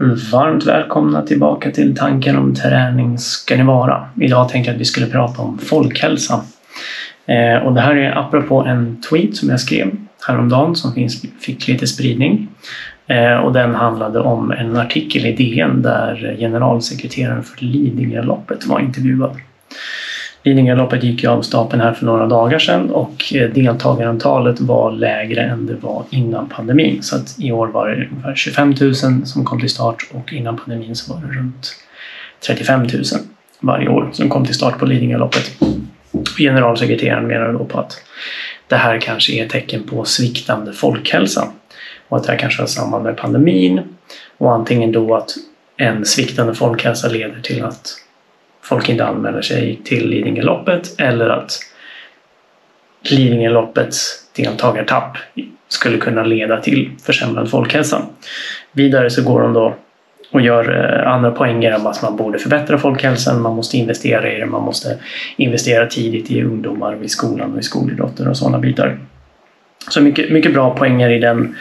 Mm. Varmt välkomna tillbaka till tanken om träning ska ni vara. Idag tänkte jag att vi skulle prata om folkhälsa. Eh, och det här är apropå en tweet som jag skrev häromdagen som finns, fick lite spridning. Eh, och den handlade om en artikel i DN där generalsekreteraren för Lidingöloppet var intervjuad. Lidingöloppet gick ju av stapeln här för några dagar sedan och eh, deltagarantalet var lägre än det var innan pandemin. Så att i år var det ungefär 25 000 som kom till start och innan pandemin så var det runt 35 000 varje år som kom till start på Lidingöloppet. Generalsekreteraren menar då på att det här kanske är ett tecken på sviktande folkhälsa och att det här kanske har samband med pandemin och antingen då att en sviktande folkhälsa leder till att folk inte anmäler sig till Lidingöloppet eller att Lidingöloppets deltagartapp skulle kunna leda till försämrad folkhälsa. Vidare så går de då och gör eh, andra poänger om att man borde förbättra folkhälsan, man måste investera i det, man måste investera tidigt i ungdomar i skolan och i skolidrotten och sådana bitar. Så mycket, mycket bra poänger i den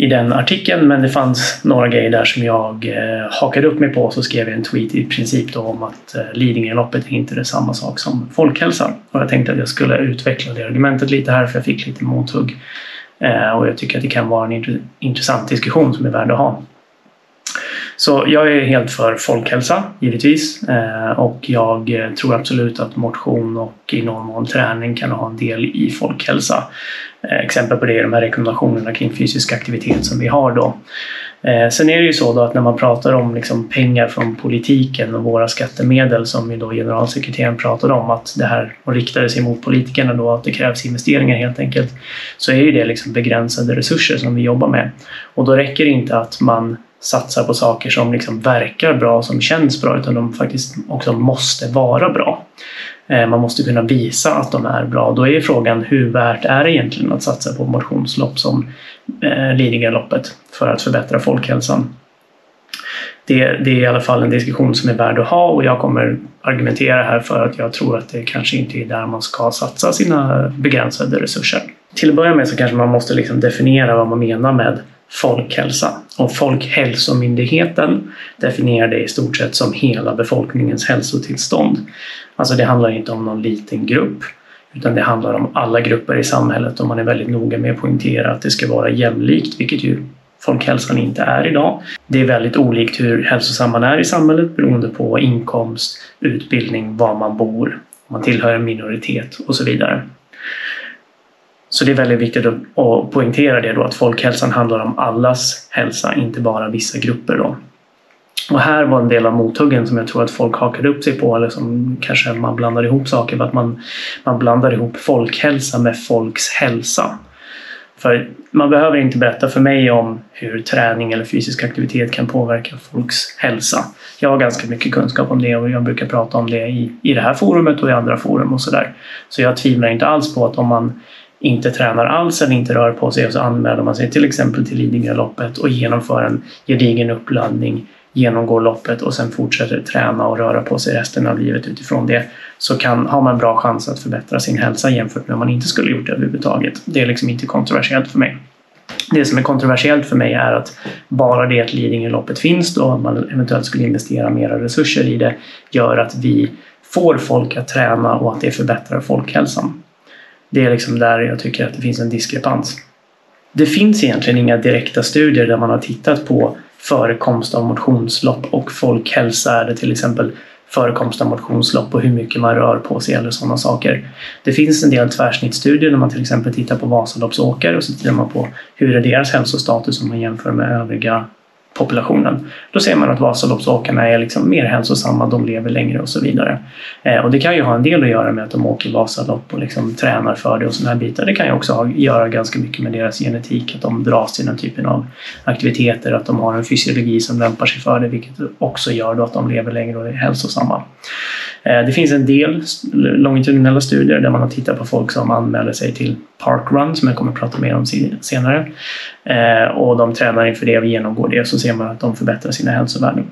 i den artikeln men det fanns några grejer där som jag eh, hakade upp mig på så skrev jag en tweet i princip då om att eh, Lidingöloppet är inte är samma sak som folkhälsa. Och jag tänkte att jag skulle utveckla det argumentet lite här för jag fick lite mothugg. Eh, och jag tycker att det kan vara en intressant diskussion som är värd att ha. Så jag är helt för folkhälsa givetvis eh, och jag eh, tror absolut att motion och i någon mån träning kan ha en del i folkhälsa. Eh, exempel på det är de här rekommendationerna kring fysisk aktivitet som vi har då. Eh, sen är det ju så då att när man pratar om liksom pengar från politiken och våra skattemedel som ju då generalsekreteraren pratade om att det här och riktade sig mot politikerna då att det krävs investeringar helt enkelt så är ju det liksom begränsade resurser som vi jobbar med. Och då räcker det inte att man satsar på saker som liksom verkar bra, som känns bra, utan de faktiskt också måste vara bra. Eh, man måste kunna visa att de är bra. Då är frågan hur värt är det egentligen att satsa på motionslopp som eh, Lidingöloppet för att förbättra folkhälsan? Det, det, är i alla fall en diskussion som är värd att ha och jag kommer argumentera här för att jag tror att det kanske inte är där man ska satsa sina begränsade resurser. Till att börja med så kanske man måste liksom definiera vad man menar med folkhälsa. Och Folkhälsomyndigheten definierar det i stort sett som hela befolkningens hälsotillstånd. Alltså det handlar inte om någon liten grupp utan det handlar om alla grupper i samhället och man är väldigt noga med att poängtera att det ska vara jämlikt, vilket ju folkhälsan inte är idag. Det är väldigt olikt hur hälsosam man är i samhället beroende på inkomst, utbildning, var man bor, om man tillhör en minoritet och så vidare. Så det är väldigt viktigt att, poängtera det då att folkhälsan handlar om allas hälsa, inte bara vissa grupper. Då. Och här var en del av mothuggen som jag tror att folk hakade upp sig på eller som kanske man blandar ihop saker för att man, man blandar ihop folkhälsa med folks hälsa. För man behöver inte berätta för mig om hur träning eller fysisk aktivitet kan påverka folks hälsa. Jag har ganska mycket kunskap om det och jag brukar prata om det i, i det här forumet och i andra forum och sådär. Så jag tvivlar inte alls på att om man inte tränar alls eller inte rör på sig och så anmäler man sig till exempel till Lidingöloppet och genomför en gedigen uppladdning, genomgår loppet och sen fortsätter träna och röra på sig resten av livet utifrån det så kan, har man bra chans att förbättra sin hälsa jämfört med om man inte skulle gjort det överhuvudtaget. Det är liksom inte kontroversiellt för mig. Det som är kontroversiellt för mig är att bara det att Lidingöloppet finns då, att man eventuellt skulle investera mera resurser i det, gör att vi får folk att träna och att det förbättrar folkhälsan. Det är liksom där jag tycker att det finns en diskrepans. Det finns egentligen inga direkta studier där man har tittat på förekomst av motionslopp och folkhälsa eller till exempel förekomst av motionslopp och hur mycket man rör på sig eller sådana saker. Det finns en del tvärsnittsstudier där man till exempel tittar på Vasaloppsåkare och så tittar man på hur är deras hälsostatus om man jämför med övriga populationen. Då ser man att Vasaloppsåkarna är liksom mer hälsosamma, de lever längre och så vidare. Eh, och det kan ju ha en del att göra med att de åker Vasalopp och liksom tränar för det och sådana här bitar. Det kan ju också ha, göra ganska mycket med deras genetik, att de dras till den typen av aktiviteter, att de har en fysiologi som lämpar sig för det, vilket också gör då att de lever längre och är hälsosamma. Eh, det finns en del longitudinella studier där man har tittat på folk som anmäler sig till parkrun som jag kommer att prata mer om senare. Eh, och de tränar inför det och genomgår det så ser man att de förbättrar sina hälsovärden.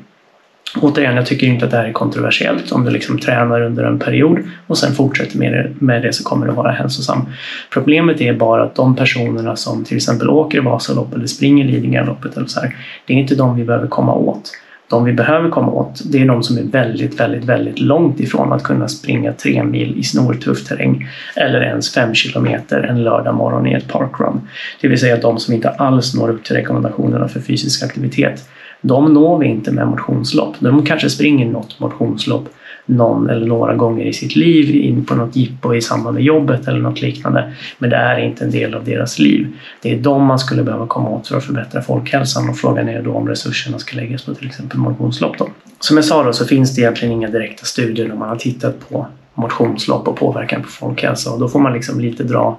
Återigen, jag tycker inte att det här är kontroversiellt. Om du liksom tränar under en period och sen fortsätter med det, med det så kommer det vara hälsosam. Problemet är bara att de personerna som till exempel åker Vasaloppet eller springer Lidingöloppet eller så här, det är inte de vi behöver komma åt. De vi behöver komma åt, det är de som är väldigt, väldigt, väldigt långt ifrån att kunna springa tre mil i snortuff terräng eller ens fem kilometer en lördag morgon i ett parkrun. Det vill säga de som inte alls når upp till rekommendationerna för fysisk aktivitet. De når vi inte med motionslopp. De kanske springer något motionslopp någon eller några gånger i sitt liv in på något jippo i samband med jobbet eller något liknande. Men det är inte en del av deras liv. Det är de man skulle behöva komma åt för att förbättra folkhälsan och frågan är då om resurserna ska läggas på till exempel motionslopp. Då. Som jag sa då så finns det egentligen inga direkta studier när man har tittat på motionslopp och påverkan på folkhälsa och då får man liksom lite dra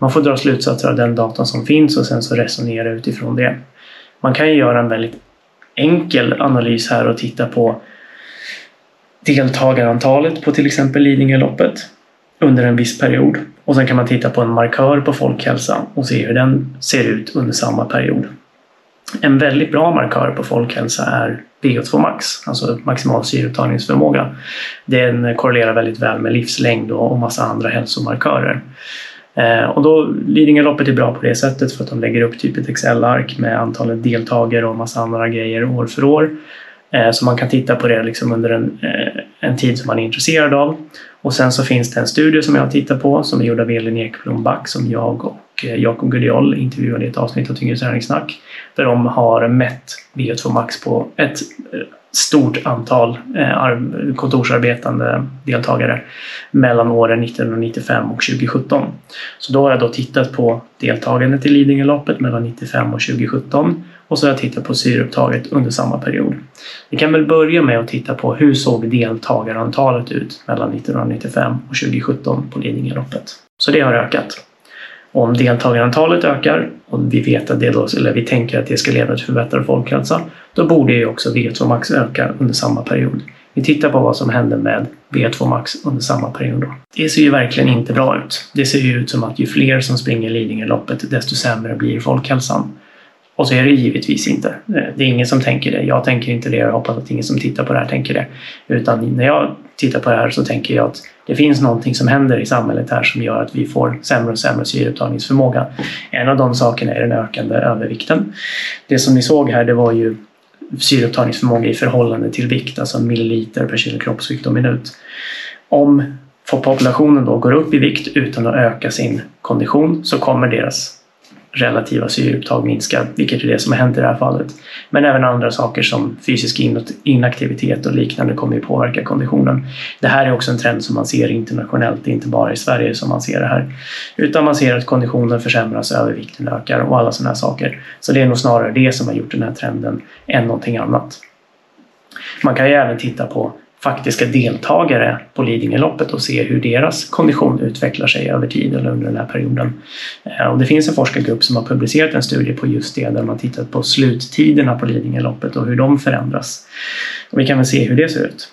man får dra slutsatser av den datan som finns och sen så resonera utifrån det. Man kan ju göra en väldigt enkel analys här och titta på deltagarantalet på till exempel Lidingöloppet under en viss period. Och sen kan man titta på en markör på folkhälsa och se hur den ser ut under samma period. En väldigt bra markör på folkhälsa är VO2 max, alltså maximal syreupptagningsförmåga. Den korrelerar väldigt väl med livslängd och massa andra hälsomarkörer. Eh, och då, Lidingöloppet är bra på det sättet för att de lägger upp typ ett Excel-ark med antalet deltagare och massa andra grejer år för år. Eh, så man kan titta på det liksom under en, eh, en tid som man är intresserad av. Och sen så finns det en studie som jag har tittat på som är gjord av Elin Ekblom Back som jag och eh, Jakob Gudiol intervjuade i ett avsnitt av Tyngre träningssnack. Där de har mätt VO2 max på ett stort antal kontorsarbetande deltagare mellan åren 1995 och 2017. Så då har jag då tittat på deltagandet i Lidingöloppet mellan 1995 och 2017 och så har jag tittat på syreupptaget under samma period. Vi kan väl börja med att titta på hur såg deltagarantalet ut mellan 1995 och 2017 på Lidingöloppet. Så det har ökat. Om deltagarantalet ökar och vi vet att det då, eller vi tänker att det ska leda till förbättrad folkhälsa, då borde ju också V2 max öka under samma period. Vi tittar på vad som händer med V2 max under samma period. Då. Det ser ju verkligen inte bra ut. Det ser ju ut som att ju fler som springer Lidingöloppet, desto sämre blir folkhälsan. Och så är det givetvis inte. Eh, det är ingen som tänker det. Jag tänker inte det. Jag hoppas att ingen som tittar på det här tänker det. Utan när jag tittar på det här så tänker jag att det finns någonting som händer i samhället här som gör att vi får sämre och sämre syreupptagningsförmåga. En av de sakerna är den ökande övervikten. Det som ni såg här det var ju syreupptagningsförmåga i förhållande till vikt, alltså milliliter per kilo kroppsvikt och minut. Om populationen då går upp i vikt utan att öka sin kondition så kommer deras relativa syreupptag minskar, vilket är det som har hänt i det här fallet. Men även andra saker som fysisk inaktivitet och liknande kommer ju påverka konditionen. Det här är också en trend som man ser internationellt, det är inte bara i Sverige som man ser det här. Utan man ser att konditionen försämras, övervikten ökar och alla sådana här saker. Så det är nog snarare det som har gjort den här trenden än någonting annat. Man kan ju även titta på faktiska deltagare på Lidingöloppet och se hur deras kondition utvecklar sig över tid eller under den här perioden. Eh, och det finns en forskargrupp som har publicerat en studie på just det där man tittat på sluttiderna på Lidingöloppet och hur de förändras. Och vi kan väl se hur det ser ut.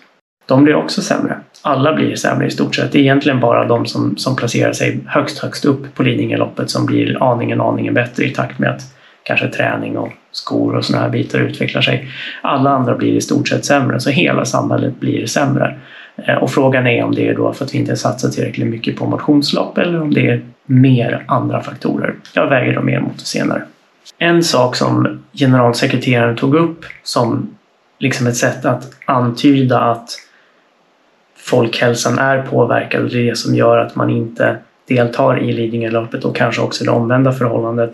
De blir också sämre. Alla blir sämre i stort sett. Det är egentligen bara de som, som placerar sig högst, högst upp på Lidingöloppet som blir aningen, aningen bättre i takt med att kanske träning och skor och sådana här bitar utvecklar sig. Alla andra blir i stort sett sämre, så hela samhället blir sämre. Eh, och frågan är om det är då för att vi inte satsar tillräckligt mycket på motionslopp eller om det är mer andra faktorer. Jag väger dem mer mot det senare. En sak som generalsekreteraren tog upp som liksom ett sätt att antyda att folkhälsan är påverkad och det är det som gör att man inte deltar i Lidingöloppet och kanske också det omvända förhållandet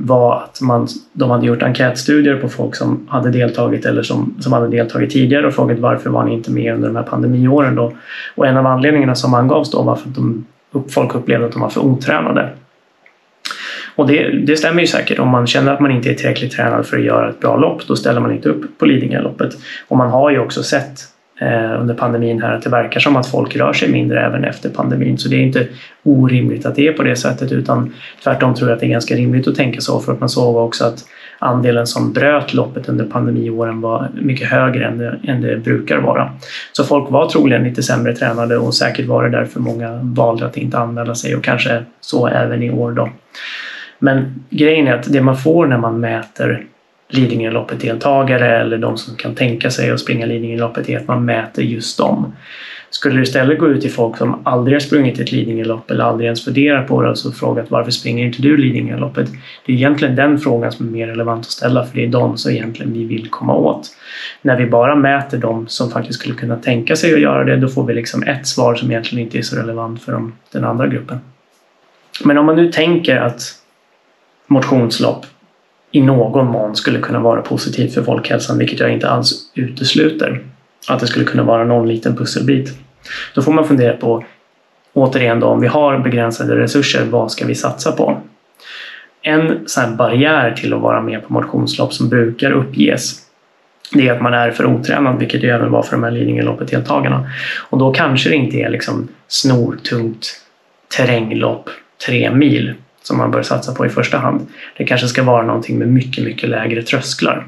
var att man, de hade gjort enkätstudier på folk som hade deltagit eller som, som hade deltagit tidigare och frågat varför var ni inte med under de här pandemiåren då? Och en av anledningarna som angavs då var för att de, folk upplevde att de var för otränade. Och det, det, stämmer ju säkert. Om man känner att man inte är tillräckligt tränad för att göra ett bra lopp, då ställer man inte upp på Lidingöloppet. Och man har ju också sett Eh, under pandemin här att det verkar som att folk rör sig mindre även efter pandemin. Så det är inte orimligt att det är på det sättet utan tvärtom tror jag att det är ganska rimligt att tänka så för att man såg också att andelen som bröt loppet under pandemiåren var mycket högre än det, än det brukar vara. Så folk var troligen lite sämre tränade och säkert var det därför många valde att inte anmäla sig och kanske så även i år då. Men grejen är att det man får när man mäter Lidingöloppet-deltagare eller de som kan tänka sig att springa Lidingöloppet är att man mäter just dem. Skulle du istället gå ut till folk som aldrig har sprungit ett Lidingölopp eller aldrig ens funderar på det och så frågat varför springer inte du Lidingöloppet? Det är egentligen den frågan som är mer relevant att ställa för det är de som egentligen vi vill komma åt. När vi bara mäter de som faktiskt skulle kunna tänka sig att göra det då får vi liksom ett svar som egentligen inte är så relevant för den andra gruppen. Men om man nu tänker att motionslopp i någon mån skulle kunna vara positivt för folkhälsan, vilket jag inte alls utesluter. Att det skulle kunna vara någon liten pusselbit. Då får man fundera på, återigen då, om vi har begränsade resurser, vad ska vi satsa på? En sån barriär till att vara med på motionslopp som brukar uppges det är att man är för otränad, vilket det även var för de här Lidingöloppet-deltagarna. Och då kanske det inte är liksom snortungt terränglopp, tre mil, som man bör satsa på i första hand. Det kanske ska vara någonting med mycket, mycket lägre trösklar.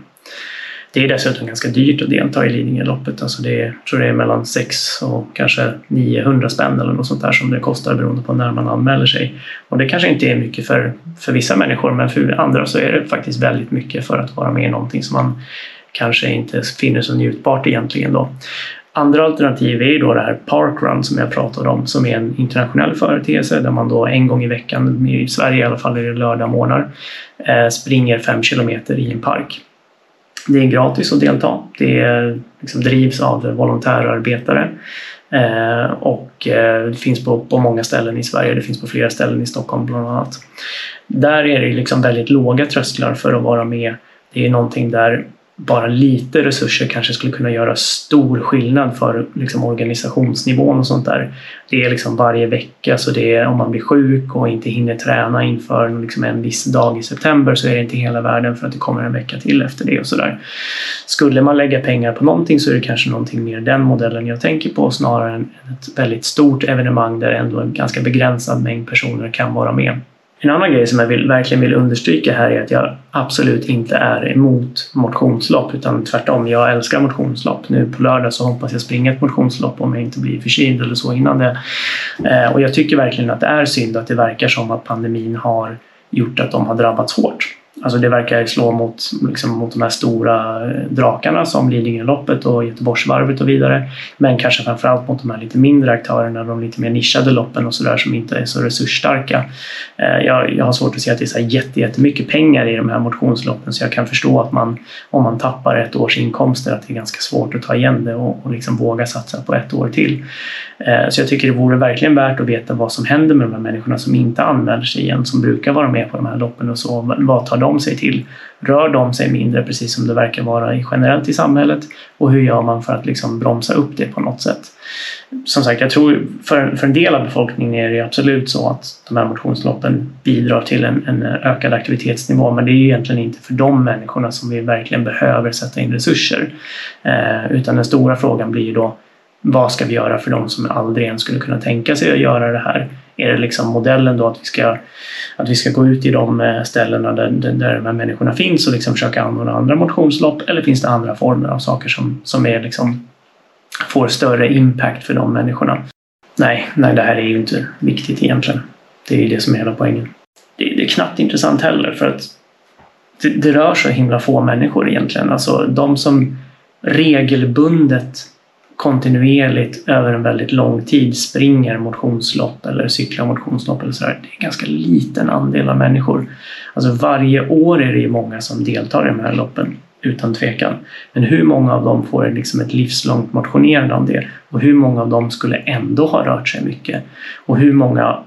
Det är dessutom ganska dyrt att delta i Lidingöloppet. Alltså det är, jag tror det är mellan 6 och kanske 900 spänn eller något sånt där som det kostar beroende på när man anmäler sig. Och det kanske inte är mycket för, för vissa människor men för andra så är det faktiskt väldigt mycket för att vara med i någonting som man kanske inte finner så njutbart egentligen då. Andra alternativ är ju då det här Parkrun som jag pratade om som är en internationell företeelse där man då en gång i veckan, i Sverige i alla fall är det lördagmorgnar, eh, springer fem kilometer i en park. Det är gratis att delta. Det liksom drivs av volontärarbetare eh, och eh, finns på, på många ställen i Sverige. Det finns på flera ställen i Stockholm bland annat. Där är det liksom väldigt låga trösklar för att vara med. Det är någonting där bara lite resurser kanske skulle kunna göra stor skillnad för liksom, organisationsnivån och sånt där. Det är liksom varje vecka, så det är om man blir sjuk och inte hinner träna inför liksom, en viss dag i september så är det inte hela världen för att det kommer en vecka till efter det och sådär. Skulle man lägga pengar på någonting så är det kanske någonting mer den modellen jag tänker på snarare än ett väldigt stort evenemang där ändå en ganska begränsad mängd personer kan vara med. En annan grej som jag vill, verkligen vill understryka här är att jag absolut inte är emot motionslopp utan tvärtom, jag älskar motionslopp. Nu på lördag så hoppas jag springa ett motionslopp om jag inte blir förkyld eller så innan det. Eh, och jag tycker verkligen att det är synd att det verkar som att pandemin har gjort att de har drabbats hårt. Alltså det verkar slå mot, liksom, mot de här stora eh, drakarna som Lidingöloppet och Göteborgsvarvet och vidare. Men kanske framförallt mot de här lite mindre aktörerna, de lite mer nischade loppen och sådär som inte är så resursstarka. Eh, jag, jag har svårt att se att det är så här jättemycket pengar i de här motionsloppen så jag kan förstå att man, om man tappar ett års inkomster, att det är ganska svårt att ta igen det och, och liksom våga satsa på ett år till. Eh, så jag tycker det vore verkligen värt att veta vad som händer med de här människorna som inte anmäler sig igen, som brukar vara med på de här loppen och så. Vad tar de sig till? Rör de sig mindre precis som det verkar vara generellt i samhället? Och hur gör man för att liksom bromsa upp det på något sätt? Som sagt, jag tror för, för en del av befolkningen är det absolut så att de här motionsloppen bidrar till en, en ökad aktivitetsnivå, men det är egentligen inte för de människorna som vi verkligen behöver sätta in resurser. Eh, utan den stora frågan blir då vad ska vi göra för de som aldrig ens skulle kunna tänka sig att göra det här? Är det liksom modellen då att vi ska, att vi ska gå ut i de eh, ställena där, där de här människorna finns och liksom försöka använda andra motionslopp eller finns det andra former av saker som, som är liksom, får större impact för de människorna? Nej, nej, det här är ju inte viktigt egentligen. Det är ju det som är hela poängen. Det, det är knappt intressant heller för att det, det rör så himla få människor egentligen. Alltså de som regelbundet kontinuerligt över en väldigt lång tid springer motionslopp eller cyklar motionslopp eller sådär. Det är en ganska liten andel av människor. Alltså varje år är det ju många som deltar i de här loppen utan tvekan. Men hur många av dem får liksom ett livslångt motionerande av det? Och hur många av dem skulle ändå ha rört sig mycket? Och hur många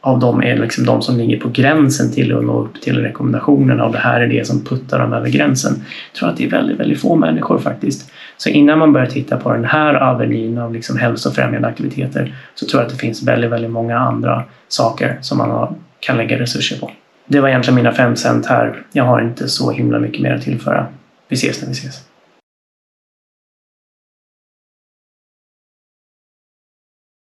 av dem är liksom de som ligger på gränsen till att nå upp till rekommendationerna och det här är det som puttar dem över gränsen. Jag tror att det är väldigt, väldigt få människor faktiskt. Så innan man börjar titta på den här avenyn av liksom hälsofrämjande aktiviteter så tror jag att det finns väldigt, väldigt många andra saker som man kan lägga resurser på. Det var egentligen mina fem cent här. Jag har inte så himla mycket mer att tillföra. Vi ses när vi ses.